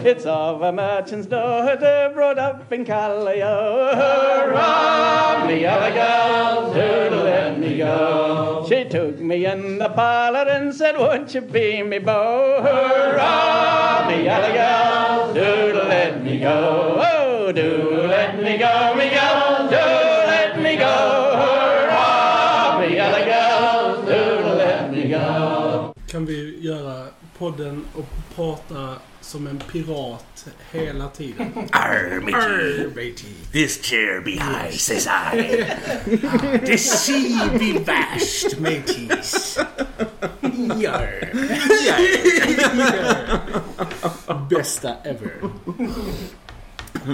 It's of a merchant's daughter brought up in Callio. Hurrah, me yellow girl, to let me go. She took me in the parlor and said, won't you be me beau? Hurrah, me girl, do let me go. Oh, do let me go, me girl, Kan vi göra podden och prata som en pirat hela tiden? Arr, matey. This chair be high, says I. The sea be vast, mateys. Yarr. Bästa ever.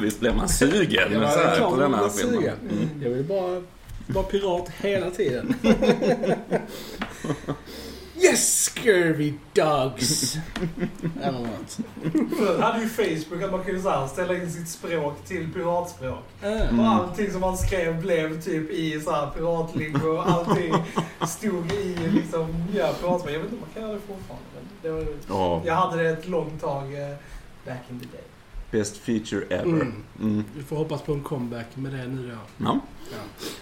Visst blev man sugen Ja, så det är här, på den här filmen? sugen. Jag vill bara vara pirat hela tiden. Yes, scurvy dogs! Eller något. Förr hade ju Facebook att man kunde så här, ställa in sitt språk till piratspråk. Mm. Och allting som man skrev blev typ i så här piratlingo och allting stod i liksom, ja, piratspråk. Jag vet inte om man kan göra det fortfarande. Men det var, Ja, jag hade det ett långt tag eh, back in the day. Best feature ever. Mm. Mm. Vi får hoppas på en comeback med det nu då. Ja.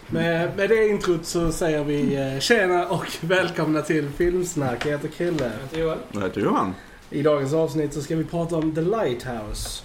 Med, med det introt så säger vi eh, tjena och välkomna till Filmsnack. Jag heter Krille. Jag heter Joel. Vad heter Johan? I dagens avsnitt så ska vi prata om The Lighthouse.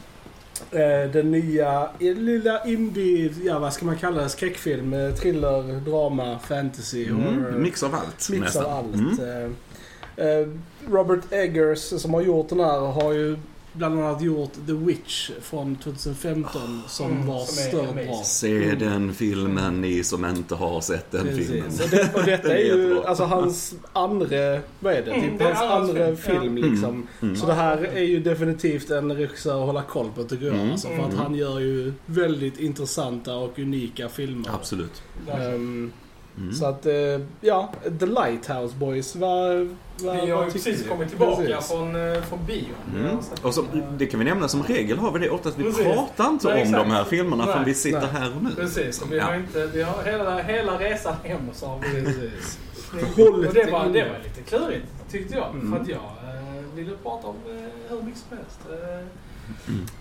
Eh, den nya eh, lilla indie, ja vad ska man kalla det, skräckfilm, thriller, drama, fantasy, horror. Mm. Mix av allt Mix nästan. av allt. Mm. Robert Eggers som har gjort den här har ju bland annat gjort The Witch från 2015 som Mm, var som är stört bra. Se den filmen, ni som inte har sett den Precis. filmen. Och, det, och detta är ju alltså hans andra, vad är det? Mm, Typ det är hans andra film, film ja. liksom. Mm. Så det här är ju definitivt en regissör att hålla koll på tycker jag. Mm. Alltså, för att Mm. han gör ju väldigt intressanta och unika filmer. Absolut. Ehm, Mm. Så att, eh, ja, The Lighthouse Boys, vad, vad, Vi har ju precis kommit tillbaka Precis. från, eh, från bion. Mm. Och som, det kan vi nämna som regel har vi det ofta att vi Precis. pratar inte Nej, om exakt. de här filmerna förrän vi sitter nej. här och nu. Precis, och vi Ja. har inte, vi har hela, hela resan hem så har vi Precis. Och det var, det var lite klurigt tyckte jag. Mm. För att jag eh, ville prata om eh, hur mycket som helst. Eh,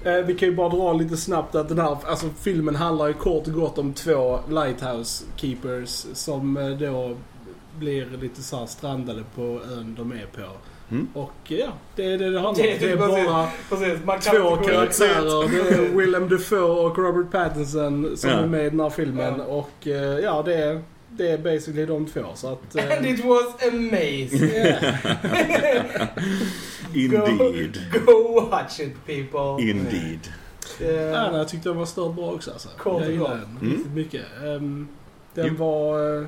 Eh, vi kan ju bara dra lite snabbt att den här alltså, filmen handlar ju kort och gott om två Lighthouse Keepers som eh, då blir lite så här strandade på ön de är på. Mm. Och ja, det är det det handlar om. Det är Det är precis. bara precis, man kan två karaktärer. Det är Willem Dafoe och Robert Pattinson som Ja. är med i den här filmen. Ja. Och eh, ja, det är, det är basically de två. Så att... eh, And it was amazing. yeah. Indeed. Go, go watch it people. Indeed. Ja, Eh, nej, jag tyckte den var stört bra också alltså. Kort jag gott. den Mm. riktigt mycket. Ehm, den Jo. var... eh,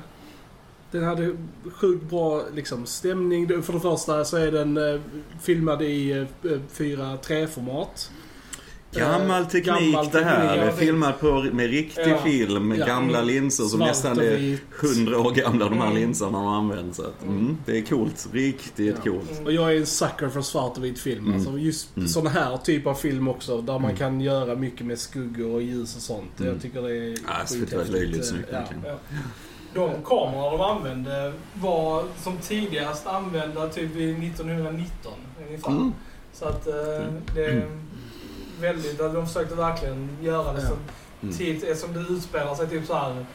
den hade sjukt bra liksom, stämning. För det första så är den eh, filmad i uh, 4.3-format. Gammal teknik gammal det här. teknik, Det är ja, det- på, med riktig Ja. film med Ja. gamla Mm. linser som nästan är hundra år gamla de här Mm. linserna de använt. Så att, mm, det är coolt. Riktigt Ja. coolt. Och jag är en sucker för svart och vit film. Mm. Alltså just Mm. sån här typ av film också. Där man Mm. kan göra mycket med skuggor och ljus och sånt. Mm. Jag tycker det är Ja, det var skithäftigt. löjligt snyggt. De kameror de använde var som tidigast använda typ vid 1919 ungefär. Mm. Så att eh, Mm. det Mm. väldigt, de försökte verkligen göra det Ja. som Mm. tid, eftersom det utspelar sig typ så här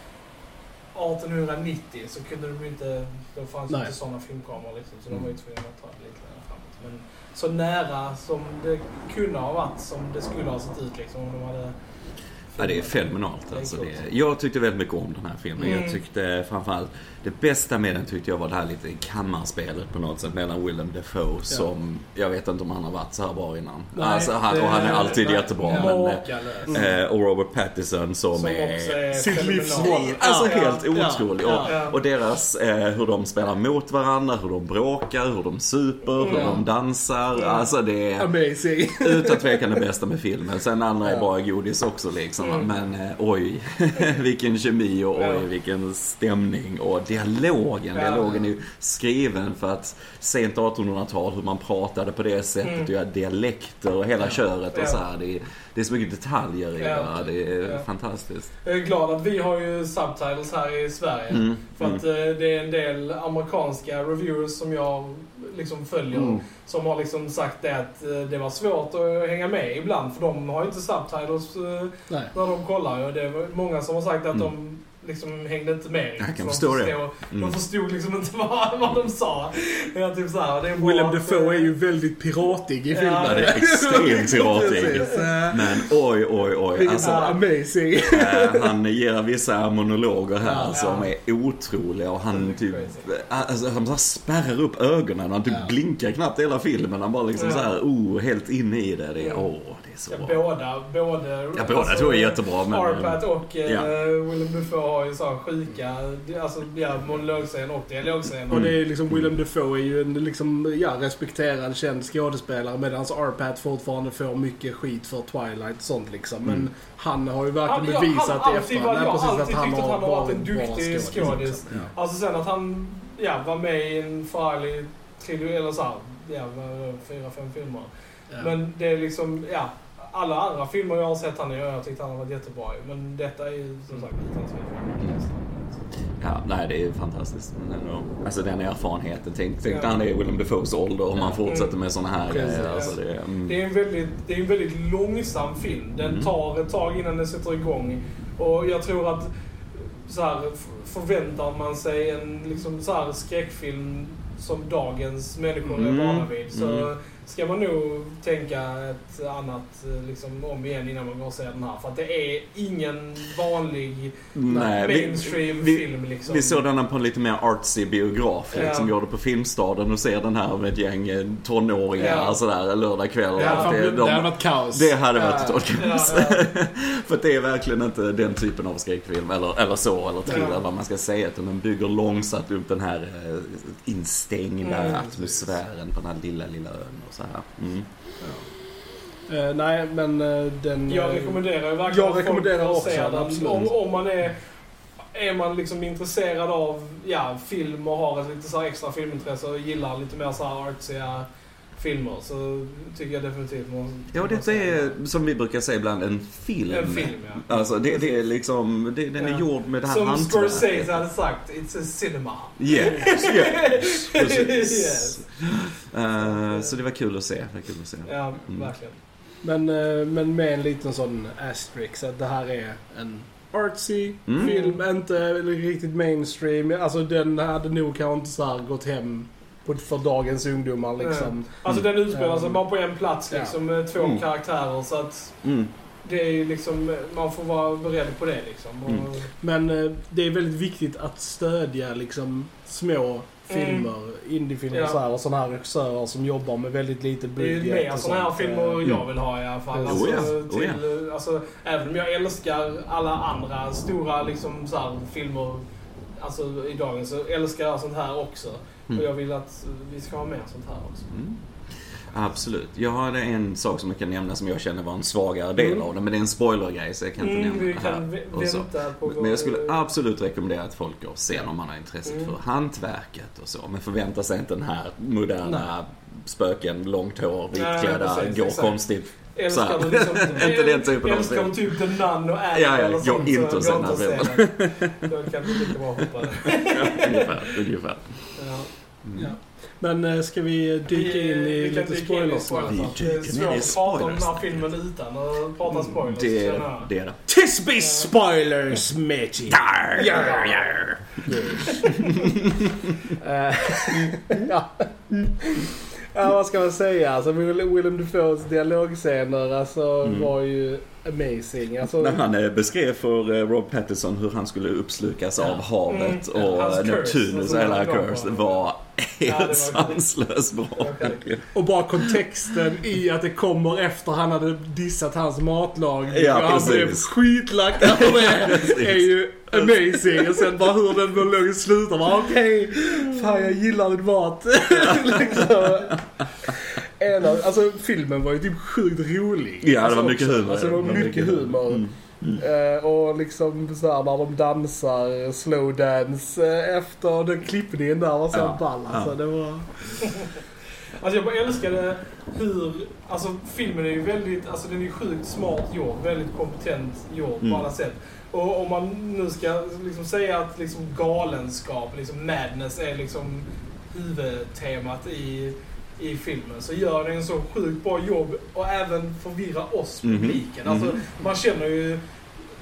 1890 så kunde de inte, då fanns Nej. inte sådana filmkameror liksom, så Mm. de var ju tvungna att ta det lite längre framåt. Men så nära som det kunde ha varit som det skulle ha sett ut liksom om de hade Ja, det är fenomenalt alltså. Det, jag tyckte väldigt mycket om den här filmen. Mm. Jag tyckte framförallt, det bästa med den tyckte jag var det här lite kammarspelet på något sätt mellan Willem Dafoe som, jag vet inte om han har varit så här bra innan. Nej, alltså, han, det- och han är alltid nej, jättebra. ja. Men, Makalöst. eh, och Robert Pattinson som, Som är... sitt livsroll. Alltså Ja, helt ja, otrolig. ja, och, ja. och deras, eh, hur de spelar mot varandra, hur de bråkar, hur de super, hur Ja. de dansar. Ja. Alltså det är Amazing. utan tvekan det bästa med filmen. Sen andra är bara godis också liksom. Mm. Men eh, oj, vilken kemi och oj, Ja. vilken stämning. Och dialogen, dialogen är ju skriven för att sent 1800-tal, hur man pratade på det sättet Mm. och göra dialekter och hela köret och så här. Det är, det är så mycket detaljer i det. Det är fantastiskt. Jag är glad att vi har ju subtitles här i Sverige. Mm. För att eh, det är en del amerikanska reviewers som jag liksom följer. Mm. som har liksom sagt det att eh, det var svårt att hänga med ibland för de har ju inte subtitles eh, Nej. när de kollar. Och det var många som har sagt att Mm. de liksom hängde inte med. Jag kan Så de förstå det. förstod- Mm. De förstod liksom inte vad, vad de sa. Det är typ så här, det är Willem att, Dafoe är eh, ju väldigt piratig i Ja, filmen. Ja, det är extremt piratig. Eh, Men oj, oj, oj. Vilket Alltså, amazing. eh, han ger vissa monologer här Ja. som är otroliga och han Det typ... crazy. Alltså, han bara spärrar upp ögonen. Han typ Ja. blinkar knappt hela filmen. Han bara liksom Ja. så här, oh, helt inne i det. Det är, Ja. åh, det är så Ja, bra. båda, både... Ja, båda tror jag är jättebra, men- Arpat och eh, Ja. Willem Dafoe har ju så här sjuka, alltså ja, monologscen och dialogscen. Och det är liksom Willem Dafoe är ju en liksom, ja, respekterad känd skådespelare medan Arpat fortfarande får mycket skit för Twilight och sånt liksom. Men Mm. han har ju Han- verkligen bevisat han- alltid efterhand var- nej, jag har precis, alltid tyckt att han har varit en duktig skådis. Ja. Alltså sen att han ja, var med i en farlig trilogi, eller så här, ja, det, fyra, fem filmer. Ja. Men det är liksom, ja. Alla andra filmer jag har sett han i, jag har tyckt han har varit jättebra. Men detta är ju som sagt utan tvekan. Ja, nej det är fantastiskt. Men ändå, alltså den erfarenheten. Tänk, tänk Ja. när han är i Willem Dafoes ålder och man fortsätter med såna här Precis. grejer. Alltså det, mm. Det är en väldigt, det är en väldigt långsam film. Den Mm. tar ett tag innan den sätter igång. Och jag tror att så här, förväntar man sig en liksom, så här, skräckfilm som dagens människor Mm. är vana vid så Mm. Ska man nog tänka ett annat eh, liksom, om igen innan man går och ser den här. För att det är ingen vanlig Nej, mainstream vi- film. Liksom. Vi såg denna på en lite mer artsy biograf. Ja. Liksom går på Filmstaden och ser den här med ett gäng eh, tonåringar Ja. sådär hade, Att fan det, de- det hade varit kaos. det hade varit Ja, totalt ja, kaos. ja. För det är verkligen inte den typen av skräckfilm, eller, eller så, eller thriller, Ja. vad man ska säga. Utan den bygger långsamt upp den här eh, instängda Mm. atmosfären på den här lilla, lilla ön så här. Mm. Eh, nej, men eh, den... Jag eh, rekommenderar ju verkligen Jag rekommenderar också se den, absolut. Om, om man är, är man liksom intresserad av ja, film och har ett lite så här extra filmintresse och gillar lite mer så här artsiga filmer så tycker jag definitivt man Ja, detta är som vi brukar säga ibland en film. en film. Ja. Alltså det, det är liksom, det, den är Ja. gjord med det här Som hantverket. Scorsese hade sagt, it's a cinema. Yes, yes, precis. Yes. Eh, så det var kul att se. Det var kul att se. Ja, Mm. verkligen. Men, eh, men med en liten sån asterisk att det här är en artsy Mm. film, inte riktigt mainstream. Alltså den hade nog kanske inte så här gått hem för dagens ungdomar liksom. Alltså den utspelar sig Mm. bara på en plats liksom med två Mm. karaktärer så att Mm. det är liksom, man får vara beredd på det liksom. Mm. Men eh, det är väldigt viktigt att stödja liksom små filmer, indiefilmer Ja. så här, och sådana här regissörer som jobbar med väldigt lite Det är ju budget. mer sådana här filmer Eh, jag vill ha i alla fall. Mm. Alltså, Oh ja, oh till, alltså, även om jag älskar alla andra stora liksom, så här, filmer alltså, i dagen så älskar jag sånt här också. Mm. Och jag vill att vi ska ha mer sånt här också. Mm. Absolut. Jag hade en sak som jag kan nämna som jag känner var en svagare del Mm. av det. Men det är en spoilergrej så jag kan inte Mm, nämna det här. och så. Men jag skulle absolut rekommendera att folk går och ser om man har intresset Mm. för hantverket och så. Men förvänta sig inte den här moderna spöken, långt hår, Nej, vitklädda, går exakt. konstigt. Älskar du liksom... Inte den typen av Älskar du typ The Nun och Annie Ja, ja, eller sånt inte så och se gå den här. Då kan vi lika bra hoppa det. ungefär, ungefär. Ja. Ja. Men eh, ska vi dyka in i vi kan lite dyka in i spoilers? Vi? Det är svårt att prata om den här spoilers. filmen utan att prata spoilers. Det är jag. det. Är det. Tisby spoilers, Mitchie! Yarr, yarr, yarr. Eh, ja. ja, vad ska man säga? Alltså, Will- Willem Dafoes dialogscener alltså, Mm. var ju amazing. Alltså, När han eh, beskrev för eh, Rob Pattinson hur han skulle uppslukas Ja. av havet Mm, och Neptunus alltså, och hela gav curse, det Ja, det var helt coolt. sanslöst bra. Och bara kontexten i att det kommer efter han hade dissat hans matlag. Ja, och han precis. blev skitlack det. Är ju amazing. Och sen bara hur den monologen slutar. Bara okej, fan jag gillar din mat. liksom. En av, alltså filmen var ju typ sjukt rolig. Ja, det var Alltså, mycket också. humor. Alltså det var mycket humor. Mm. Eh, och liksom så här när de dansar slow dance eh, efter den klippningen där var så Ja, ball. Alltså, ja. det var... Alltså jag bara älskade hur, alltså filmen är ju väldigt, alltså den är ju sjukt smart gjord, väldigt kompetent gjord Mm. på alla sätt. Och om man nu ska liksom säga att liksom galenskap, liksom madness är liksom huvudtemat i, i filmen så gör den en så sjukt bra jobb och även förvirra oss, Mhm. publiken. Alltså, Mhm. man känner ju...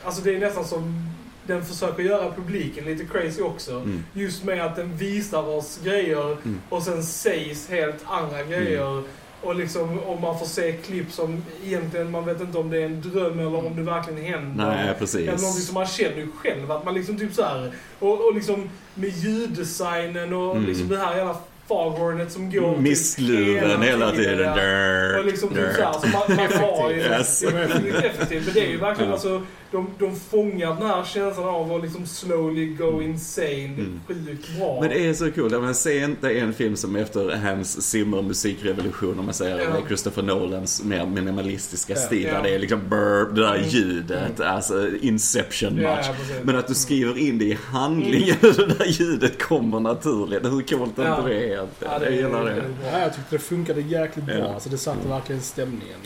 Alltså det är nästan som den försöker göra publiken lite crazy också. Mm. Just med att den visar oss grejer Mm. och sen sägs helt andra grejer. Och, liksom, och man får se klipp som egentligen, man vet inte om det är en dröm eller om det verkligen händer. Nej, Eller någonting precis. som man känner ju själv att man liksom typ så här och, och liksom med ljuddesignen och Mm. liksom det här jävla foghornet som går typ Missluren hela tiden. Dirt, Och liksom typ såhär, så man, man har ju... Yes. Effektivt. Men det är ju verkligen Ja. alltså, de, de fångar den här känslan av att liksom slowly go insane. Det är Mm. sjukt bra. Men det är så coolt. Man ser inte en film som efter Hans Zimmer musikrevolution, om man säger Ja. eller Christopher Nolans mer minimalistiska Ja. stil. Ja. Där det är liksom burp, det där Mm. ljudet. Alltså Inception match. ja. Men att du skriver in det i handlingen, det där ljudet kommer naturligt. Hur coolt är inte det är? Ja, Jag gillar det. Ja, jag tyckte det funkade jäkligt bra. Ja. Alltså, det satte verkligen stämningen.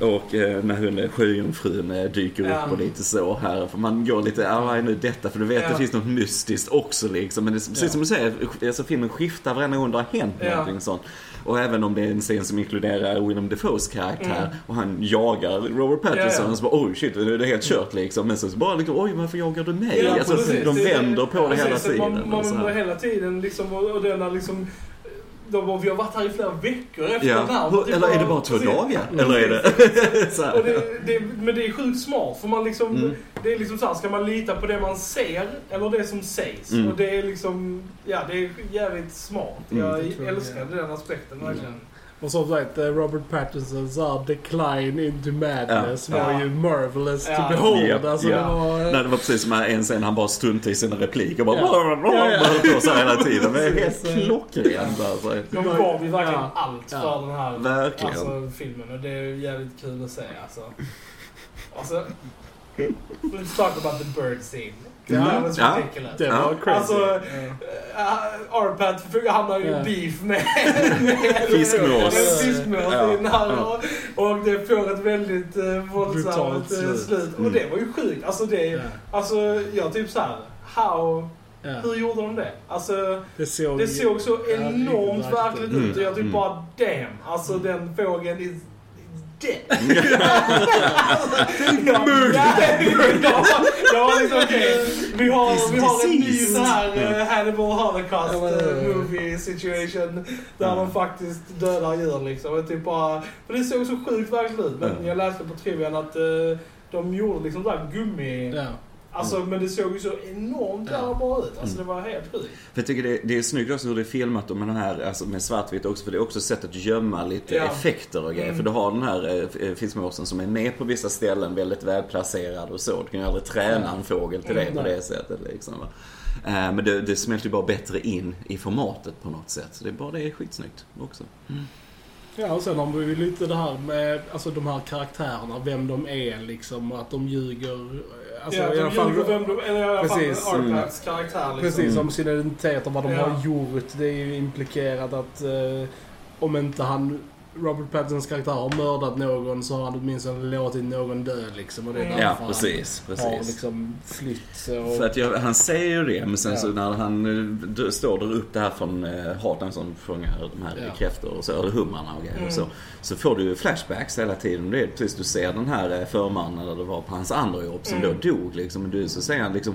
Och eh, när hon, sjöjungfrun eh, dyker upp och lite så här. För man går lite, ja vad är nu detta? För du vet Ja. det finns något mystiskt också liksom. Men det, precis som du säger, alltså filmen skiftar varenda gång det har hänt Ja. någonting sånt. Och även om det är en scen som inkluderar Willem Dafoes karaktär Mm. och han jagar Robert Pattinson Ja, ja. och så bara oj shit, nu är det helt kört liksom. Men så bara liksom, oj varför jagar du mig? Ja, alltså, precis. de Det- det- vänder på det hela precis, tiden. Man, man här. hela tiden liksom, och, denna liksom... De, bara, vi har varit här i flera veckor efter Ja. Typ Eller är det bara- två dagar? Mm. Eller är det så här. Och det, det, men det är sjukt smart för man liksom, Mm. det är liksom så här, ska man lita på det man ser eller det som sägs? Mm. Och det är liksom, ja det är jävligt smart. Mm. Jag Jag älskade den aspekten verkligen. Och som sagt, eh, Robert Pattinsons så decline into madness Ja. var Ja. ju marvelous Ja. to behold. Japp, alltså, ja. det var... Nej, det var precis som en scen han bara struntade i sina repliker. Bara Ja. ja. Ja, ja. höll på så hela tiden. Det är helt klockrent alltså. De gav ju verkligen Ja. allt Ja. för den här Verkligen. alltså, filmen och det är jävligt kul att se alltså. Alltså, let's talk about the bird scene. Ja. That was Ja. ridiculous. Det Ja. var crazy. Alltså. Uh, Arpad hamnar ju i beef med, med Fiskmås. fiskmås Ja. i den här, Ja. och, och det får ett väldigt uh, våldsamt Brutalt eh, slut. slut. Mm. Och det var ju sjukt. Alltså, det, alltså jag typ såhär, how, Ja. hur gjorde de det? Alltså, Det såg... det såg så enormt verkligt Mm. ut och jag typ Mm. bara damn. Alltså den fågeln is dead. jag, var liksom okej, vi har, vi har en ny så här eh, Hannibal Holocaust eh, movie situation där de faktiskt dödar djur liksom. Och typ bara, för det såg så sjukt verkligt ut. Men Ja. jag läste på trivian att eh, de gjorde liksom där gummi... Ja. Alltså men det såg ju så enormt jävla bra ut. Alltså Mm. det var helt sjukt. Jag tycker det, det är snyggt också hur det är filmat och med den här, alltså med svartvitt också. För det är också ett sätt att gömma lite Ja. effekter och grejer. Mm. För du har den här eh, fiskmåsen som är med på vissa ställen, väldigt välplacerad och så. Du kan ju aldrig träna en fågel till det Mm. på det sättet liksom. va. Eh, Men det, det smälter ju bara bättre in i formatet på något sätt. Så det är bara det är skitsnyggt också. Ja, och sen har vi ju lite det här med alltså, de här karaktärerna, vem de är liksom, att de ljuger. Alltså, ja, i alla fall, vem de, eller i alla fall Precis. Arpads karaktär liksom. Precis, Mm. om sin identitet och vad de Ja. har gjort. Det är ju implikerat att eh, om inte han, Robert Pattinsons karaktär har mördat någon så har han åtminstone låtit någon dö liksom. Och det är Mm. därför Ja, han precis. har precis. liksom flytt. Och, För att jag, han säger ju det, men sen Ja. så när han eh, d- står där upp det här från uh, Hartan som fångar de här Ja. kräftor och så, eller humrarna och grejer Mm. och så. Så får du ju flashbacks hela tiden. Det är precis, du ser den här eh, förmannen, eller det var på hans andra jobb, som Mm. då dog liksom. Men du, så säger han liksom,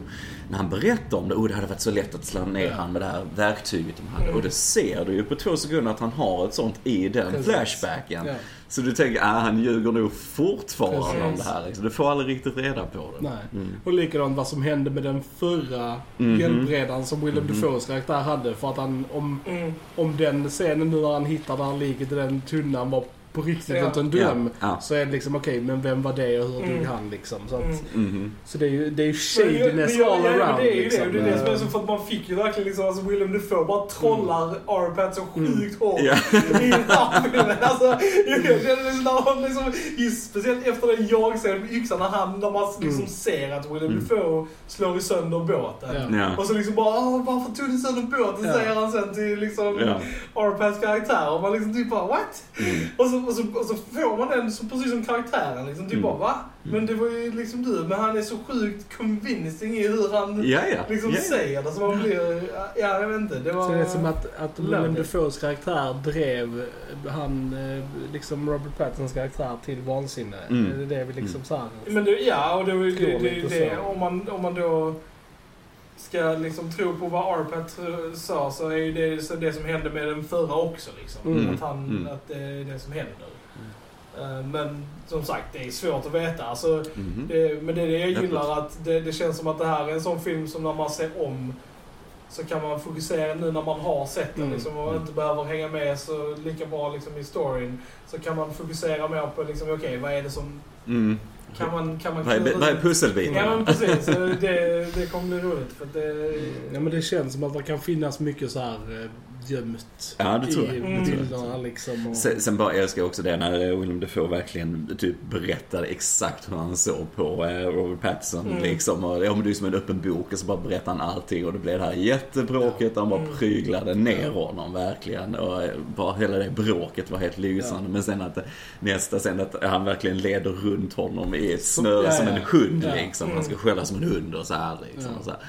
när han berättar om det, oh det hade varit så lätt att slå ner Ja. han med det här verktyget de hade. Mm. Och det ser du ju på två sekunder att han har ett sånt i den Precis. Flashbacken. ja. Så du tänker, ah, han ljuger nog fortfarande Precis. om det här liksom. Du får aldrig riktigt reda på det. Nej. Mm. Och likadant vad som hände med den förra Mhm. hjälpredaren som Willem Mhm. Dafoes karaktär hade. För att han, om, Mm. om den scenen nu när han hittar det här liket i den tunnan var på riktigt Ja. inte en dröm. Ja. Ja. Så är det liksom okej, men vem var det och hur dog Mm. han liksom? Så, att, Mm. Mhm. så det är ju, det är shadiness men jag- all around Det är ju liksom. det. Det är det som är så Eh, för att man fick ju verkligen liksom, alltså Willem Dafoe bara trollar Arpad så sjukt hårt Ja. i den här filmen. Alltså, jag känner liksom när han liksom, just speciellt efter den jagscenen med yxan när han, när man liksom Mm. ser att Willem Mm. Dafoe slår i sönder båten. Ja. Och så liksom bara varför tog du sönder båten? Ja. Säger han sen till liksom Ja. Arpads karaktär. Och man liksom typ bara what? Mm. Och så så, och, så, och så får man den så, precis som karaktären. Liksom, typ Mm. bara va? Men det var ju liksom du. Men han är så sjukt convincing i hur han Ja, ja. liksom ja, ja. säger det. Så man blir... Ja, jag vet inte. Det var... Så det är som att, att Willem it. Dafoes karaktär drev han, eh, liksom Robert Pattinsons karaktär till vansinne. Mm. Det är det vi liksom så här. Men det, ja, och det, var ju- det, det, det, så. om, man, om man då ska liksom tro på vad Arpat eh, sa så är ju det så det som hände med den förra också. Liksom. Mm. Att, han, Mm. att det är det som händer. Eh, Men som sagt, det är svårt att veta. Alltså, Mhm. det, men det är det jag gillar, att det, det känns som att det här är en sån film som när man ser om så kan man fokusera nu när man har sett den Mm. liksom, och inte behöver hänga med så lika bra liksom, i storyn. Så kan man fokusera mer på liksom, okej, vad är det som... Mm. Kan man, kan man Vad är, vad är pusselbiten? Ja men precis, Så det, det kommer bli roligt för det... Ja men det känns som att det kan finnas mycket så här eh, gömt Ja, det tror i jag. Mm. bilderna liksom. Och, Sen, sen bara älskar jag också det när Willem Dafoe verkligen typ berättade exakt hur han såg på eh, Robert Pattinson. Mm. Liksom. Och, ja, men det är som en öppen bok och så bara berättar han allting och det blev det här jättebråket. Han bara Mm. pryglade ner honom verkligen. Och eh, bara hela det bråket var helt lysande. Men sen att eh, nästa sen att han verkligen leder runt honom i ett snöre Ja, som ja. en hund Ja. liksom. Han ska skälla som en hund och så här liksom. Ja. Och så här.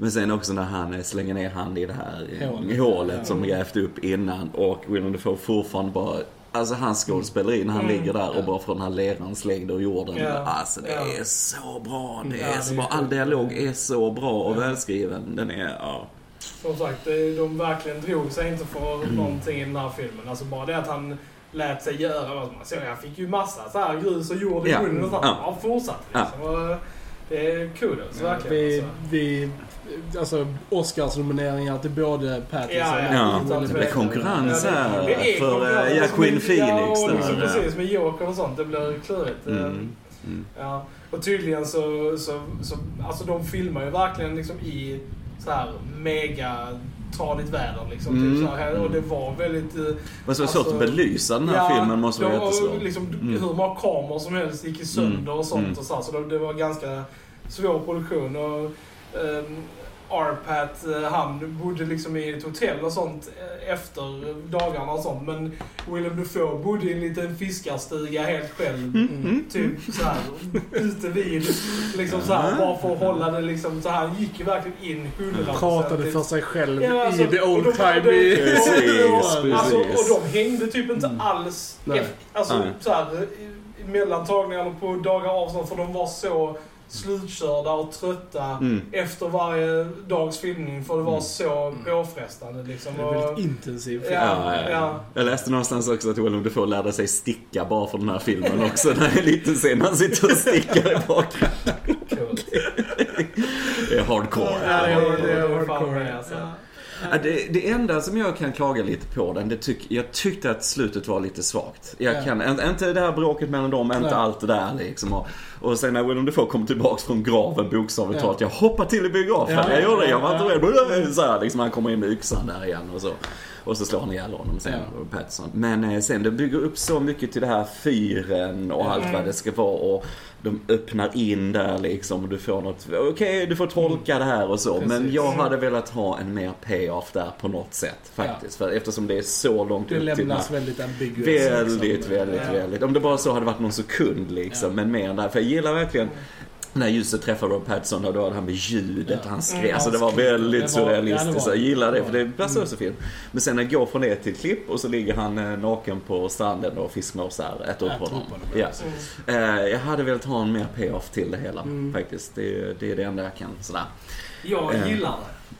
Men sen också när han slänger ner hand i det här Hålet. hålet, Ja. som grävt upp innan och Willem Dafoe fortfarande bara Alltså hans skådespeleri när han Mm. ligger där och bara får den här leran slängd ur jorden. Ja. Alltså det Ja. är så bra. Det Ja, är så bra. All dialog är så bra och Ja. välskriven. Den är, ja. Som sagt, de verkligen drog sig inte för Mm. någonting i den här filmen. Alltså bara det att han lät sig göra vad man såg. Han fick ju massa så här grus och jord i Ja. munnen och sånt. Ja. Han fortsatte liksom. Och det är kudos, verkligen. vi, alltså. vi, alltså Oscarsnomineringar till både Pattinson Ja, ja. Ja, utan det blir konkurrens Ja, det- här det är för konkurrens. eh, ja, Queen Ja, Phoenix. och liksom precis. Med Joker och sånt. Det blir klurigt. Mm. Mm. Ja. Och tydligen så, så, så, alltså de filmar ju verkligen liksom i så här mega tradigt väder liksom. Mm. Typ så här, och det var väldigt... eh, Men så det svårt Alltså, att belysa den här filmen måste vara de- och jättesvårt. Liksom, Mm. Hur många kameror som helst gick i sönder Mm. och sånt. Mm. Och så, här, så det, det var ganska svår produktion. Och, um, Arpat, eh, han bodde liksom i ett hotell och sånt eh, efter dagarna och sånt. Men Willem Dafoe bodde i en liten fiskarstuga helt själv. Mm. Typ så här ute vid, liksom så här, bara för att hålla det liksom så här. Han gick ju verkligen in 100%. pratade för sig själv Ja, alltså, i the old time i... Precis, Alltså, precis. och de hängde typ inte Mm. alls Nej. efter, alltså, Nej. så här, i mellantagningar på dagar avstånd för de var så slutkörda och trötta Mm. efter varje dags filmning för det var Mm. så påfrestande liksom. Det är Och, väldigt intensivt. Ja, Ja, ja, ja. ja. Jag läste någonstans också att Willem Dafoe lärde sig sticka bara för den här filmen också. När det är en liten scen han sitter och stickar i bakgrunden. Coolt. Det är hardcore. Ja, det är, det är hardcore. alltså. Ja. Ja, det, det enda som jag kan klaga lite på den, det tyck, jag tyckte att slutet var lite svagt. Jag Ja. kan, inte- inte det här bråket mellan dem, inte Nej. allt det där liksom. Och, och sen när Willem Dafoe kom tillbaks från graven bokstavligt Ja. talat, jag hoppade till i biografen. Ja, jag gjorde det, jag var ja, inte ja. rädd. Så här, liksom, han kommer in med yxan där igen och så. Och så slår han ihjäl honom sen, Ja. Pattinson. Men eh, sen det bygger upp så mycket till det här fyren och allt vad det ska vara. Och de öppnar in där liksom och du får något, okej du får tolka det här och så. Men Precis. jag hade velat ha en mer payoff där på något sätt faktiskt. För eftersom det är så långt Det upp till den lämnas här. väldigt ambiguous. Väldigt, liksom. väldigt, Ja. väldigt. Om det bara så hade varit någon sekund liksom. Ja. Men mer än där. För jag gillar verkligen när ljuset träffar Rob Pattinson och då hade han med ljudet Ja. han skrev. Mm, alltså det var skrev. väldigt Det surrealistiskt. jag gillar det för det var- passar mm. så fint. Men sen när det går från det till klipp och så ligger han eh, naken på stranden och fiskmåsar äter upp honom. Ja. Mm. Eh, jag hade velat ha en mer payoff till det hela Mm. faktiskt. Det, det är det enda jag kan sådär. Jag Eh, gillar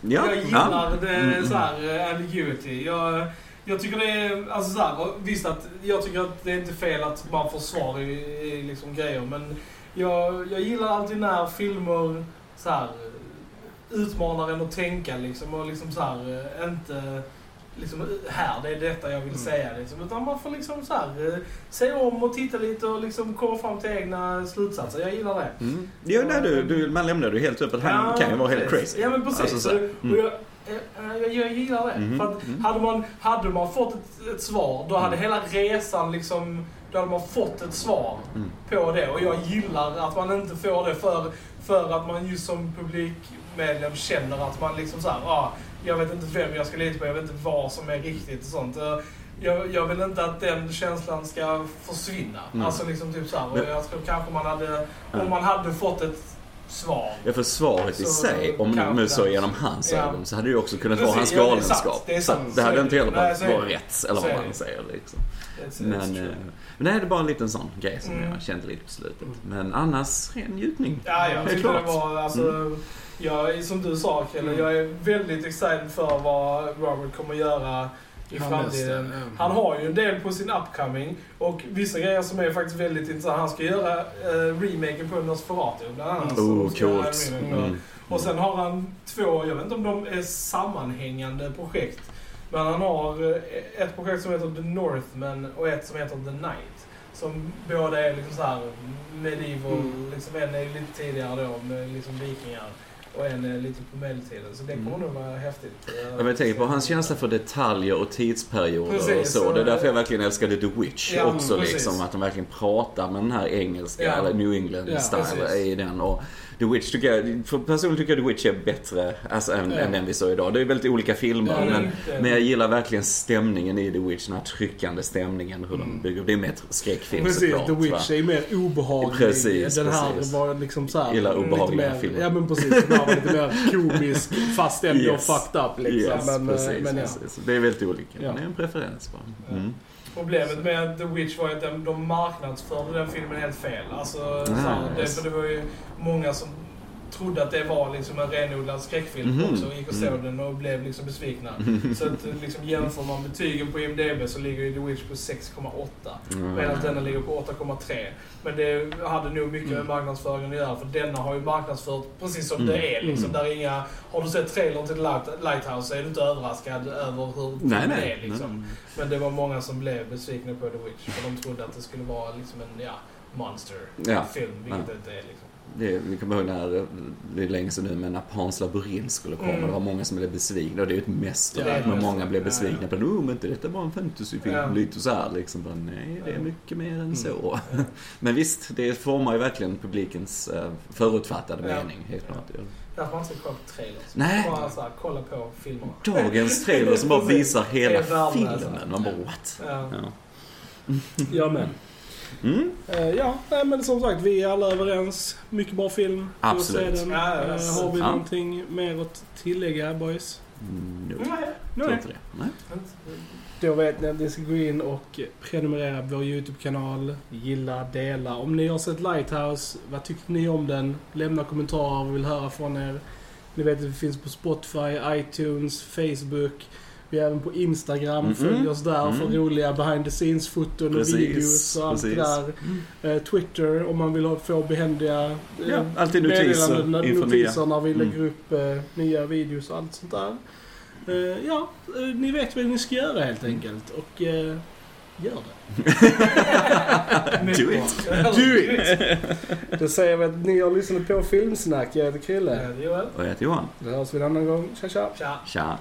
det. Ja, jag gillar ja. det Mm, så här, eh, ambiguity. Jag, jag tycker det är, alltså så här, visst att jag tycker att det är inte fel att man får svar i, i liksom grejer men jag, jag gillar alltid när filmer så här utmanar en att tänka liksom och liksom så här eh, inte liksom här, det är detta jag vill Mm. säga liksom. Utan man får liksom så här eh, se om och titta lite och liksom komma fram till egna slutsatser. Jag gillar det. Mm. Ja, nej, du, du, man lämnar det helt öppet. Han kan ju vara helt crazy. Ja men precis. Alltså, så- mm. och jag, eh, jag, gillar det. Mhm, För att mm. hade, man, hade man fått ett, ett svar, då hade hela resan liksom... Då hade man fått ett svar Mm. på det. Och jag gillar att man inte får det för, för att man just som publikmedlem känner att man liksom såhär, ah, jag vet inte vem jag ska lita på, jag vet inte vad som är riktigt och sånt. Eh, jag, jag vill inte att den känslan ska försvinna. Mm. Alltså liksom typ såhär. Och jag tror kanske man hade, om man hade fått ett svar. Ja, för svaret i Så sig, om nu det- så genom hans Ja. ögon, så hade det ju också kunnat Precis, vara hans ja, det är sant. galenskap. Det är sant. det hade inte heller det. Nej, varit det. rätt, eller vad man det. säger liksom. It's, it's Men, eh, men det här är bara en liten sån grej som Mm. jag kände lite på slutet. Men annars, ren njutning. Ja, jag tyckte det var, alltså, jag, som du sa Kille, jag är väldigt excited för vad Robert kommer göra i Han framtiden. Han har ju en del på sin upcoming och vissa grejer som är faktiskt väldigt intressanta. Han ska göra uh, remaken på Nosferatu bland annat. Oh, coolt. Mm. Och sen har han två, jag vet inte om de är sammanhängande projekt. Men han har eh, ett projekt som heter The Northman och ett som heter The Night. Som båda är liksom så här medieval, Mm. liksom en är lite tidigare då med liksom vikingar. Och en är lite på medeltiden. Så det kommer Mm. nog vara häftigt. Jag vill tänka på hans känsla för detaljer och tidsperioder och Precis, så. och- Det är därför jag verkligen älskade The Witch Ja, också. precis. Liksom, att de verkligen pratar med den här engelska, Ja. eller New England Ja, style precis. i den. Och The Witch tycker jag, för personligen tycker jag The Witch är bättre alltså, än, Ja. än den vi såg idag. Det är väldigt olika filmer. Men, men jag gillar verkligen stämningen i The Witch. Den här tryckande stämningen. Hur Mm. de bygger. Det är mer skräckfilm Precis, såklart. The va? Witch är ju mer obehaglig. Precis, Den här precis. var liksom såhär... Gillar obehagliga mer, filmer. Ja men precis, den här var lite mer komisk fast ändå Yes. fucked up liksom. Yes, men, eh, precis, men ja. precis. Det är väldigt olika. Ja. Men det är en preferens bara. Mm. Problemet med The Witch var ju att de, de marknadsförde den filmen helt fel. Alltså, så här, det, yes. för det var ju många som trodde att det var liksom en renodlad skräckfilm Mhm. också. Gick och såg Mm. den och blev liksom besvikna. Så att liksom jämför man betygen på IMDB så ligger ju The Witch på 6,8. Mm. Medan denna ligger på 8,3. Men det hade nog mycket med marknadsföringen att göra för denna har ju marknadsfört precis som Mm. det är. Liksom, Mm. där är inga, har du sett trailern till Light, Lighthouse så är du inte överraskad över hur Nej, nej. är. Liksom. Men det var många som blev besvikna på The Witch för de trodde att det skulle vara liksom en ja, monster-film, Ja. vilket det inte är. Liksom. Det, vi kommer ihåg när, det är länge sedan nu, men när Pans labyrint skulle komma. Mm. Det var många som blev besvikna. Och det är ju ett mästerverk. Ja, men många blev besvikna ja. på det. Oh, men inte detta var en fantasyfilm. Ja. Lite så här liksom. Bara, nej, det är Ja. mycket mer än Mm. så. Ja. Men visst, det formar ju verkligen publikens eh, förutfattade mening. Helt Ja. klart. Därför man inte ska kolla på trailers. Nej. Bara så här, kolla på filmerna. Dagens trailer som bara visar hela filmen. Man bara what? Ja. Ja. Ja men. Mm. Eh, ja, nej, men som sagt vi är alla överens. Mycket bra film. Absolut. den. Ja, Eh, har vi Ja. någonting mer att tillägga boys? Mm, no. Nej, Tror inte det. Nej. Då vet ni att ni ska gå in och prenumerera på vår YouTube-kanal. Gilla, dela. Om ni har sett Lighthouse, vad tyckte ni om den? Lämna kommentarer, vi vill höra från er. Ni vet att vi finns på Spotify, iTunes, Facebook. Vi är även på Instagram. Mm-mm. Följ oss där för Mm. roliga behind the scenes-foton och videos och allt det precis. där. Eh, Twitter om man vill ha, få behändiga eh, Ja, alltid notiser när vi lägger Mm. upp eh, nya videos och allt sånt där. Eh, ja, eh, ni vet vad ni ska göra helt enkelt. Och eh, gör det. Do it. Do it! Då säger vi att ni har lyssnat på Filmsnack. Jag heter Krille. Joel. Och jag heter Johan. Då hörs vi en annan gång. Tja tja! Tja. Tja.